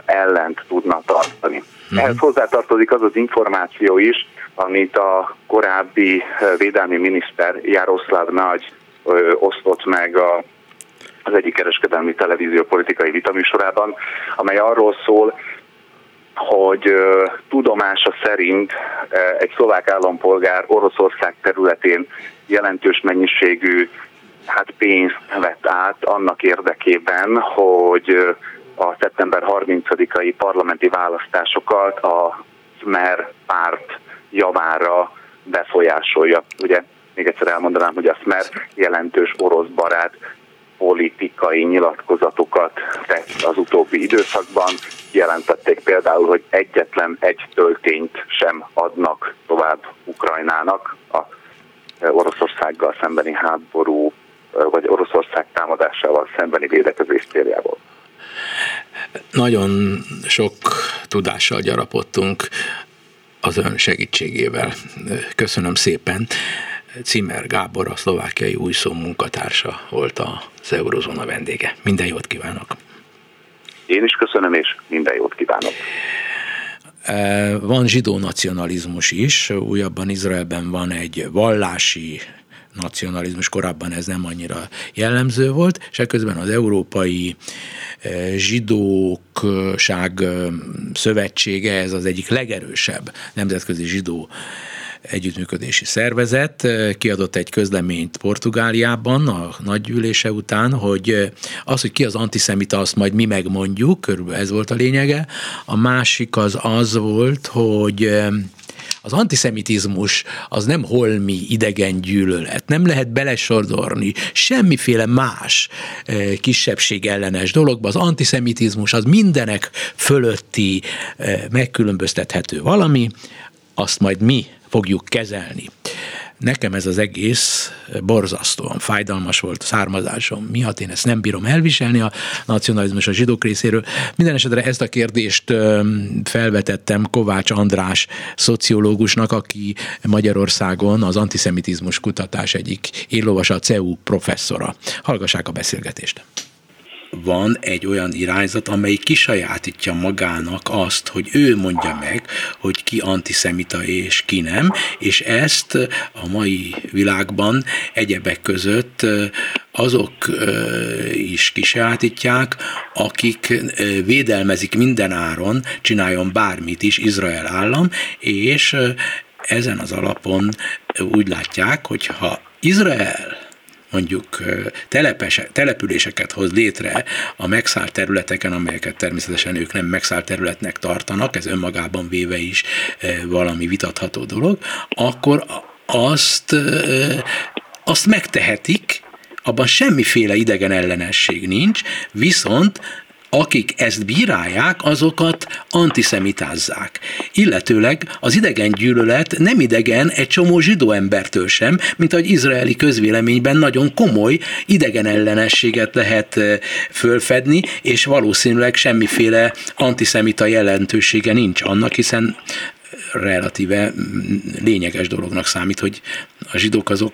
D: ellent tudna tartani. Uh-huh. Ehhez hozzátartozik az az információ is, amit a korábbi védelmi miniszter Jaroszláv Nagy ö, osztott meg a, az egyik kereskedelmi televízió politikai vitaműsorában, amely arról szól, hogy ö, tudomása szerint egy szlovák állampolgár Oroszország területén jelentős mennyiségű hát pénzt vett át annak érdekében, hogy a szeptember 30-ai parlamenti választásokat a Smer párt javára befolyásolja. Ugye még egyszer elmondanám, hogy a Smer jelentős orosz barát politikai nyilatkozatokat tett az utóbbi időszakban. Jelentették például, hogy egyetlen egy töltényt sem adnak tovább Ukrajnának a Oroszországgal szembeni háború, vagy Oroszország támadásával szembeni védekezés céljából.
B: Nagyon sok tudással gyarapodtunk az ön segítségével. Köszönöm szépen. Cimer Gábor, a szlovákiai újszó munkatársa volt az Eurozóna vendége. Minden jót kívánok!
D: Én is köszönöm, és minden jót kívánok!
B: Van zsidó nacionalizmus is, újabban Izraelben van egy vallási nacionalizmus, korábban ez nem annyira jellemző volt, és ekközben az Európai Zsidókság Szövetsége, ez az egyik legerősebb nemzetközi zsidó együttműködési szervezet kiadott egy közleményt Portugáliában a nagygyűlése után, hogy az, hogy ki az antiszemita, azt majd mi megmondjuk, körülbelül ez volt a lényege. A másik az az volt, hogy az antiszemitizmus az nem holmi idegen gyűlölet, nem lehet belesodorni semmiféle más kisebbség ellenes dologba. Az antiszemitizmus az mindenek fölötti megkülönböztethető valami, azt majd mi fogjuk kezelni. Nekem ez az egész borzasztóan fájdalmas volt a származásom miatt, én ezt nem bírom elviselni a nacionalizmus a zsidók részéről. Minden esetre ezt a kérdést felvetettem Kovács András szociológusnak, aki Magyarországon az antiszemitizmus kutatás egyik éllovasa, a CEU professzora. Hallgassák a beszélgetést van egy olyan irányzat, amely kisajátítja magának azt, hogy ő mondja meg, hogy ki antiszemita és ki nem, és ezt a mai világban egyebek között azok is kisajátítják, akik védelmezik minden áron, csináljon bármit is Izrael állam, és ezen az alapon úgy látják, hogy ha Izrael mondjuk telepes, településeket hoz létre a megszállt területeken, amelyeket természetesen ők nem megszállt területnek tartanak, ez önmagában véve is valami vitatható dolog, akkor azt, azt megtehetik, abban semmiféle idegen ellenesség nincs, viszont akik ezt bírálják, azokat antiszemitázzák. Illetőleg az idegen gyűlölet nem idegen egy csomó zsidó embertől sem, mint ahogy izraeli közvéleményben nagyon komoly idegen ellenességet lehet fölfedni, és valószínűleg semmiféle antiszemita jelentősége nincs annak, hiszen relatíve lényeges dolognak számít, hogy a zsidók azok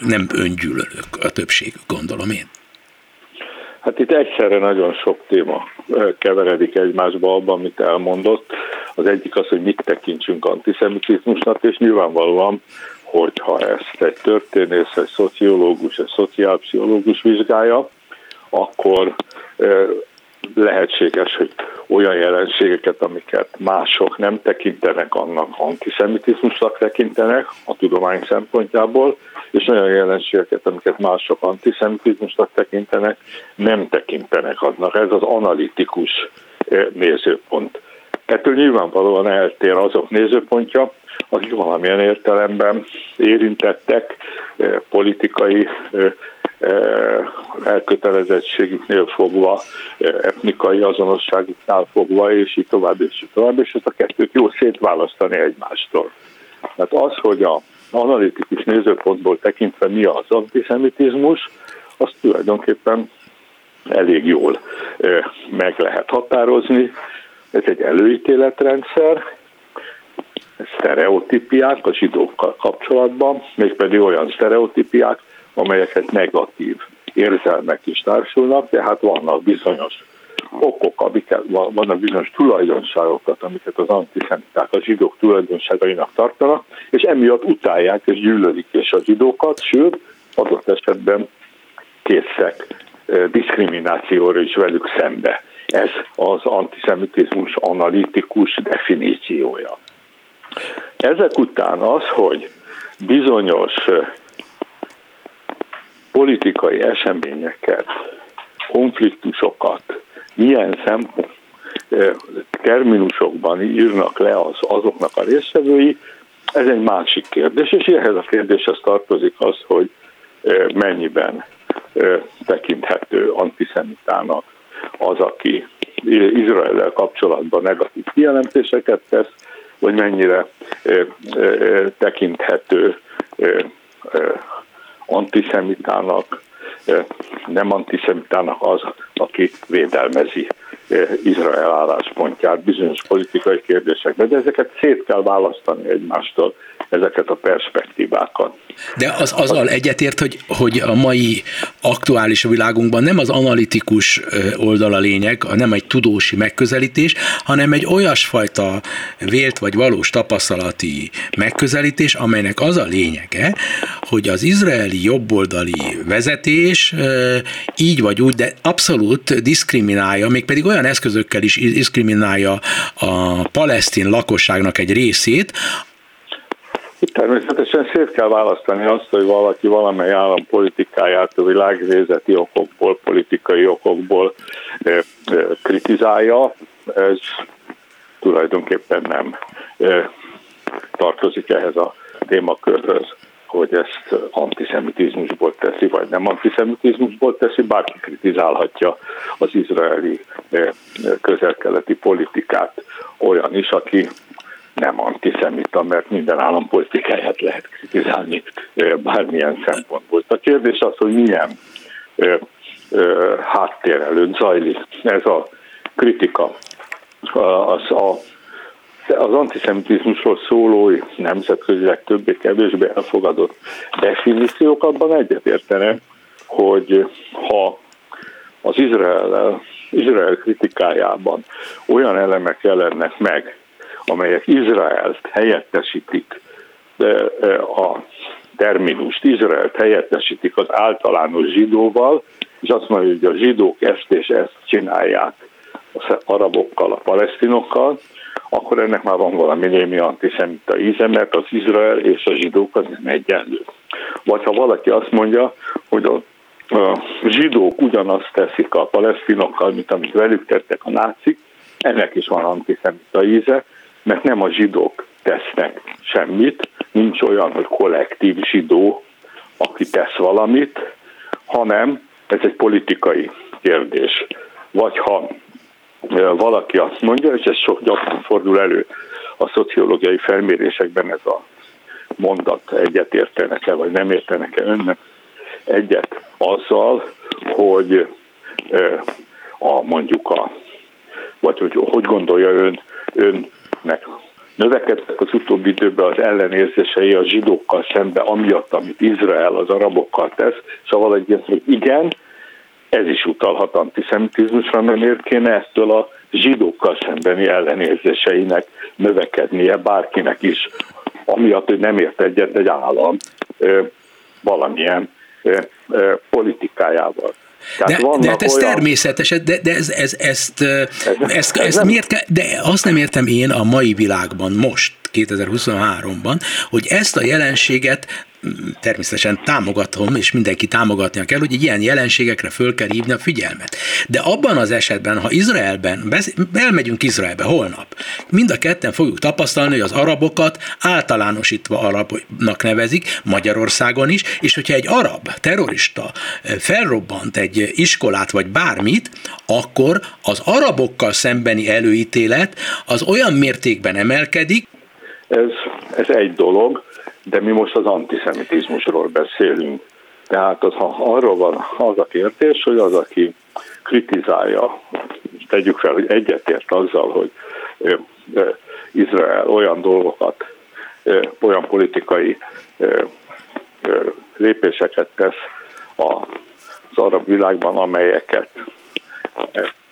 B: nem öngyűlölők a többség, gondolom én.
E: Hát itt egyszerre nagyon sok téma keveredik egymásba abban, amit elmondott. Az egyik az, hogy mit tekintsünk antiszemitizmusnak, és nyilvánvalóan, hogyha ezt egy történész, egy szociológus, egy szociálpszichológus vizsgálja, akkor lehetséges, hogy olyan jelenségeket, amiket mások nem tekintenek annak antiszemitizmusnak tekintenek a tudomány szempontjából, és olyan jelenségeket, amiket mások antiszemitizmusnak tekintenek, nem tekintenek annak. Ez az analitikus nézőpont. Ettől nyilvánvalóan eltér azok nézőpontja, akik valamilyen értelemben érintettek politikai elkötelezettségüknél fogva, etnikai azonosságuknál fogva, és így tovább, és így tovább, és ezt a kettőt jó szétválasztani egymástól. Tehát az, hogy a analitikus nézőpontból tekintve mi az antiszemitizmus, azt tulajdonképpen elég jól meg lehet határozni. Ez egy előítéletrendszer, sztereotípiák a zsidókkal kapcsolatban, mégpedig olyan sztereotípiák, amelyeket negatív érzelmek is társulnak, tehát vannak bizonyos okok, amiket, vannak bizonyos tulajdonságokat, amiket az antiszemiták a zsidók tulajdonságainak tartanak, és emiatt utálják és gyűlölik és a zsidókat, sőt, adott esetben készek diszkriminációra is velük szembe. Ez az antiszemitizmus analitikus definíciója. Ezek után az, hogy bizonyos politikai eseményeket, konfliktusokat milyen szempont, terminusokban írnak le az, azoknak a résztvevői, ez egy másik kérdés, és ehhez a kérdéshez tartozik az, hogy mennyiben tekinthető antiszemitának az, aki Izrael kapcsolatban negatív kijelentéseket tesz, vagy mennyire tekinthető antiszemitának, nem antiszemitának az, aki védelmezi Izrael álláspontját bizonyos politikai kérdésekben, de ezeket szét kell választani egymástól, ezeket a perspektívákat.
B: De az azzal egyetért, hogy, hogy a mai aktuális világunkban nem az analitikus oldal a lényeg, nem egy tudósi megközelítés, hanem egy olyasfajta vélt vagy valós tapasztalati megközelítés, amelynek az a lényege, hogy az izraeli jobboldali vezetés így vagy úgy, de abszolút diszkriminálja, mégpedig olyan eszközökkel is diszkriminálja a palesztin lakosságnak egy részét,
E: természetesen szét kell választani azt, hogy valaki valamely állam politikáját a világnézeti okokból, politikai okokból kritizálja. Ez tulajdonképpen nem tartozik ehhez a témakörhöz, hogy ezt antiszemitizmusból teszi, vagy nem antiszemitizmusból teszi, bárki kritizálhatja az izraeli közelkeleti politikát. Olyan is, aki nem antiszemita, mert minden állampolitikáját lehet kritizálni bármilyen szempontból. A kérdés az, hogy milyen háttér előtt zajlik ez a kritika. Az, a, az antiszemitizmusról szóló nemzetközileg többé-kevésbé elfogadott definíciók abban egyetértenek, hogy ha az Izrael, Izrael kritikájában olyan elemek jelennek meg, amelyek Izraelt helyettesítik, a terminust, Izraelt helyettesítik az általános zsidóval, és azt mondja, hogy a zsidók ezt és ezt csinálják az arabokkal, a palesztinokkal, akkor ennek már van valami némi antiszemita íze, mert az Izrael és a zsidók az nem egyenlő. Vagy ha valaki azt mondja, hogy a zsidók ugyanazt teszik a palesztinokkal, mint amit velük tettek a nácik, ennek is van antiszemita íze, mert nem a zsidók tesznek semmit, nincs olyan, hogy kollektív zsidó, aki tesz valamit, hanem ez egy politikai kérdés. Vagy ha valaki azt mondja, és ez sok gyakran fordul elő a szociológiai felmérésekben ez a mondat egyet értenek-e, vagy nem értenek-e önnek egyet azzal, hogy a, mondjuk a, vagy hogy hogy gondolja ön, ön meg növekedtek az utóbbi időben az ellenérzései a zsidókkal szembe, amiatt, amit Izrael az arabokkal tesz, valaki azt mondja, igen, ez is utalhat antiszemitizmusra, mert miért kéne ettől a zsidókkal szembeni ellenérzéseinek növekednie bárkinek is, amiatt, hogy nem ért egyet egy állam valamilyen politikájával.
B: De, de hát ez olyan... természetes, de, de ez, ez, ezt, ez, ezt, ez, ezt miért kell, de azt nem értem én a mai világban most, 2023-ban, hogy ezt a jelenséget természetesen támogatom, és mindenki támogatnia kell, hogy ilyen jelenségekre föl kell hívni a figyelmet. De abban az esetben, ha Izraelben, elmegyünk Izraelbe holnap, mind a ketten fogjuk tapasztalni, hogy az arabokat általánosítva arabnak nevezik, Magyarországon is, és hogyha egy arab terrorista eh, felrobbant egy iskolát vagy bármit, akkor az arabokkal szembeni előítélet az olyan mértékben emelkedik,
E: ez, ez egy dolog, de mi most az antiszemitizmusról beszélünk. Tehát az, ha arról van az a kérdés, hogy az, aki kritizálja, tegyük fel, hogy egyetért azzal, hogy Izrael olyan dolgokat, olyan politikai lépéseket tesz az arab világban, amelyeket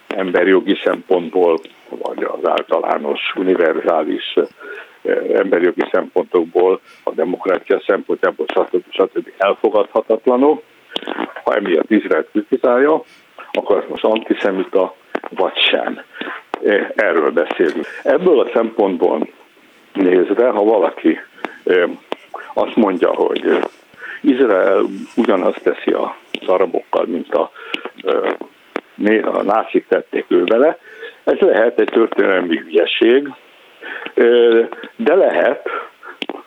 E: emberjogi szempontból, vagy az általános univerzális emberi jogi szempontokból, a demokrácia szempontjából, stb. stb. elfogadhatatlanok. Ha emiatt Izrael kritizálja, akkor most antiszemita vagy sem. E, erről beszélünk. Ebből a szempontból nézve, ha valaki e, azt mondja, hogy Izrael ugyanazt teszi az arabokkal, mint a, a nácik tették ő vele, ez lehet egy történelmi hülyeség, de lehet,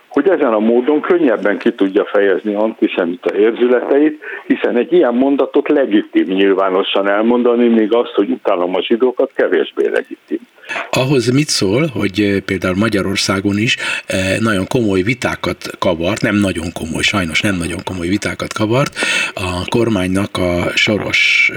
E: hogy ezen a módon könnyebben ki tudja fejezni antiszemita érzületeit, hiszen egy ilyen mondatot legitim nyilvánosan elmondani, még azt, hogy utálom a zsidókat, kevésbé legitim.
B: Ahhoz mit szól, hogy például Magyarországon is nagyon komoly vitákat kavart, nem nagyon komoly, sajnos nem nagyon komoly vitákat kavart, a kormánynak a soros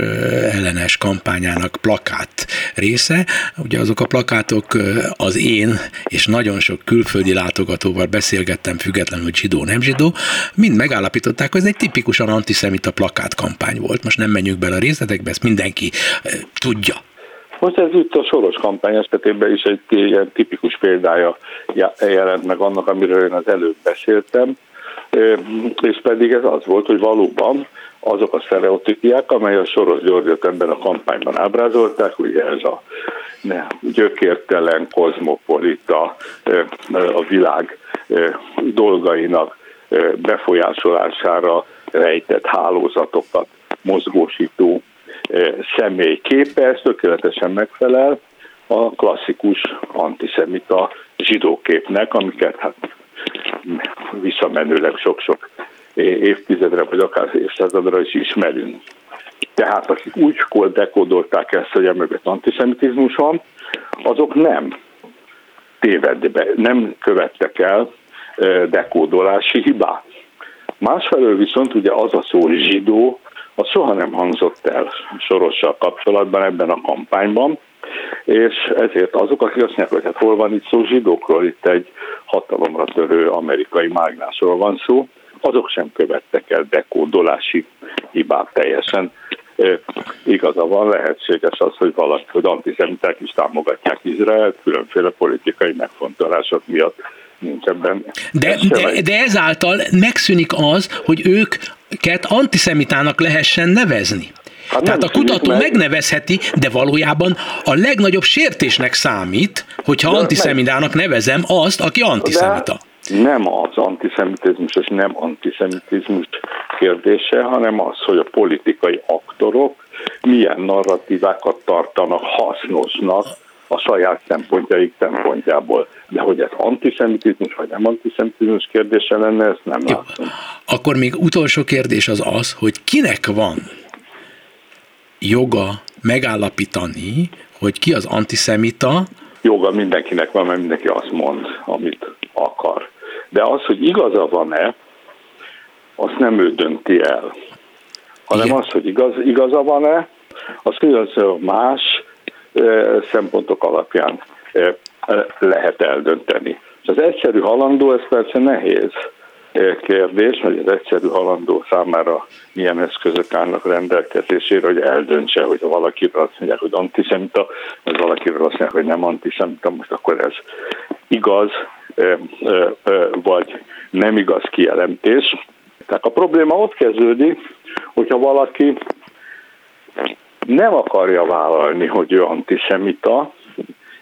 B: ellenes kampányának plakát része. Ugye azok a plakátok az én és nagyon sok külföldi látogatóval beszélgettem, függetlenül, hogy zsidó, nem zsidó, mind megállapították, hogy ez egy tipikusan antiszemita plakátkampány volt. Most nem menjünk bele a részletekbe, ezt mindenki tudja.
E: Most ez itt a soros kampány esetében is egy ilyen tipikus példája jelent meg annak, amiről én az előbb beszéltem, és pedig ez az volt, hogy valóban azok a sztereotípiák, amely a Soros Györgyöt ebben a kampányban ábrázolták, ugye ez a ne, gyökértelen, kozmopolita, a világ dolgainak befolyásolására rejtett mozgósító személy képe, ez tökéletesen megfelel a klasszikus antiszemita zsidóképnek, amiket hát visszamenőleg sok-sok évtizedre, vagy akár évszázadra is ismerünk. Tehát akik úgy dekódolták ezt, hogy emögött antiszemitizmus van, azok nem tévedbe, nem követtek el dekódolási hibát. Másfelől viszont ugye az a szó zsidó, az soha nem hangzott el Sorossal kapcsolatban ebben a kampányban, és ezért azok, akik azt mondják, hogy hát hol van itt szó zsidókról, itt egy hatalomra törő amerikai mágnásról van szó, azok sem követtek el dekódolási hibát teljesen. E, igaza van, lehetséges az, hogy valaki, hogy antiszemiták is támogatják Izraelt, különféle politikai megfontolások miatt nincs ebben.
B: De, de, de ezáltal megszűnik az, hogy őket antiszemitának lehessen nevezni. Hát Tehát a kutató meg... megnevezheti, de valójában a legnagyobb sértésnek számít, hogyha de antiszemitának nevezem azt, aki antiszemita. De
E: nem az antiszemitizmus és nem antiszemitizmus kérdése, hanem az, hogy a politikai aktorok milyen narratívákat tartanak hasznosnak a saját szempontjaik szempontjából. De hogy ez antiszemitizmus vagy nem antiszemitizmus kérdése lenne, ezt nem Jó. látom.
B: Akkor még utolsó kérdés az az, hogy kinek van joga megállapítani, hogy ki az antiszemita,
E: joga mindenkinek van, mert mindenki azt mond, amit akar. De az, hogy igaza van-e, azt nem ő dönti el, hanem Igen. az, hogy igaz, igaza van-e, az különböző más szempontok alapján lehet eldönteni. És az egyszerű halandó, ez persze nehéz kérdés, hogy az egyszerű halandó számára milyen eszközök állnak rendelkezésére, hogy eldöntse, hogy ha valakiről azt mondják, hogy antiszemita, vagy valakiről azt mondják, hogy nem antiszemita, most akkor ez igaz, vagy nem igaz kijelentés. Tehát a probléma ott kezdődik, hogyha valaki nem akarja vállalni, hogy ő antiszemita,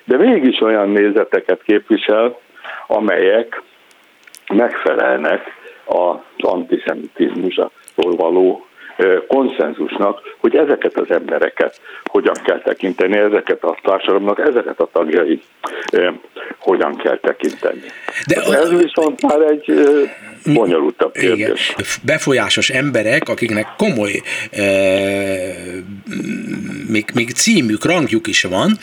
E: de mégis olyan nézeteket képvisel, amelyek megfelelnek az antiszemitizmusról való konszenzusnak, hogy ezeket az embereket hogyan kell tekinteni, ezeket a társadalomnak, ezeket a tagjai hogyan kell tekinteni. De Ez viszont már egy bonyolultabb kérdés. Igen.
B: Befolyásos emberek, akiknek komoly e, még, még címük, rangjuk is van,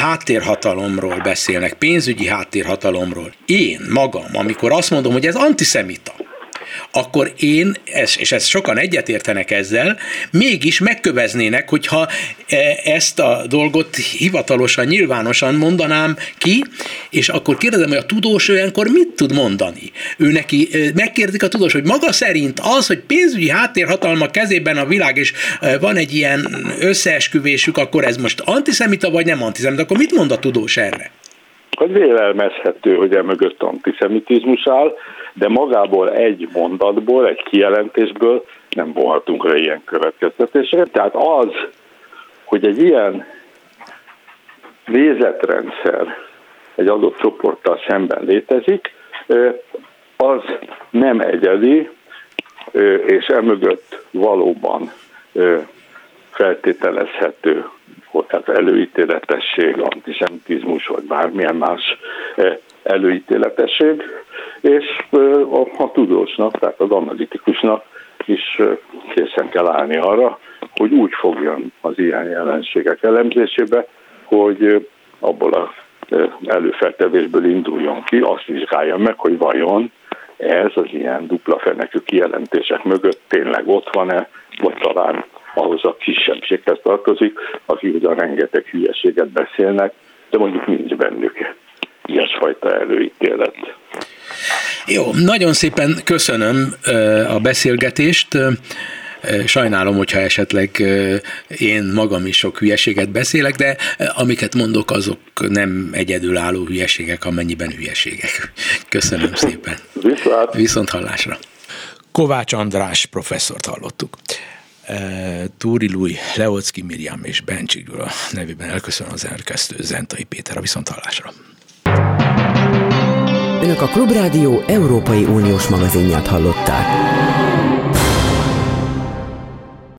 B: háttérhatalomról beszélnek, pénzügyi háttérhatalomról. Én magam, amikor azt mondom, hogy ez antiszemita, akkor én, és ezt sokan egyetértenek ezzel, mégis megköveznének, hogyha e, ezt a dolgot hivatalosan, nyilvánosan mondanám ki, és akkor kérdezem, hogy a tudós olyankor mit tud mondani? Ő neki e, megkérdik a tudós, hogy maga szerint az, hogy pénzügyi háttérhatalma kezében a világ, és e, van egy ilyen összeesküvésük, akkor ez most antiszemita vagy nem antiszemita, akkor mit mond a tudós erre?
E: Hogy vélelmezhető, hogy emögött antiszemitizmus áll, de magából egy mondatból, egy kijelentésből nem vonhatunk le ilyen következtetéseket. Tehát az, hogy egy ilyen nézetrendszer egy adott csoporttal szemben létezik, az nem egyedi, és emögött valóban feltételezhető tehát előítéletesség, antisemitizmus, vagy bármilyen más előítéletesség, és a, a tudósnak, tehát az analitikusnak is készen kell állni arra, hogy úgy fogjon az ilyen jelenségek elemzésébe, hogy abból a előfeltevésből induljon ki, azt vizsgálja meg, hogy vajon ez az ilyen dupla fenekű kijelentések mögött tényleg ott van-e, vagy talán ahhoz a kisebbséghez tartozik, akik ugyan rengeteg hülyeséget beszélnek, de mondjuk nincs bennük ilyesfajta előítélet.
B: Jó, nagyon szépen köszönöm a beszélgetést. Sajnálom, hogyha esetleg én magam is sok hülyeséget beszélek, de amiket mondok, azok nem egyedülálló hülyeségek, amennyiben hülyeségek. *laughs* Köszönöm szépen.
E: Viszlát.
B: Viszont hallásra. Kovács András professzort hallottuk. Túri Lui, Leocki Miriam és Bencsik Gyula nevében elköszön az elkezdő Zentai Péter a viszonthallásra.
A: Önök a Klubrádió Európai Uniós magazinját hallották.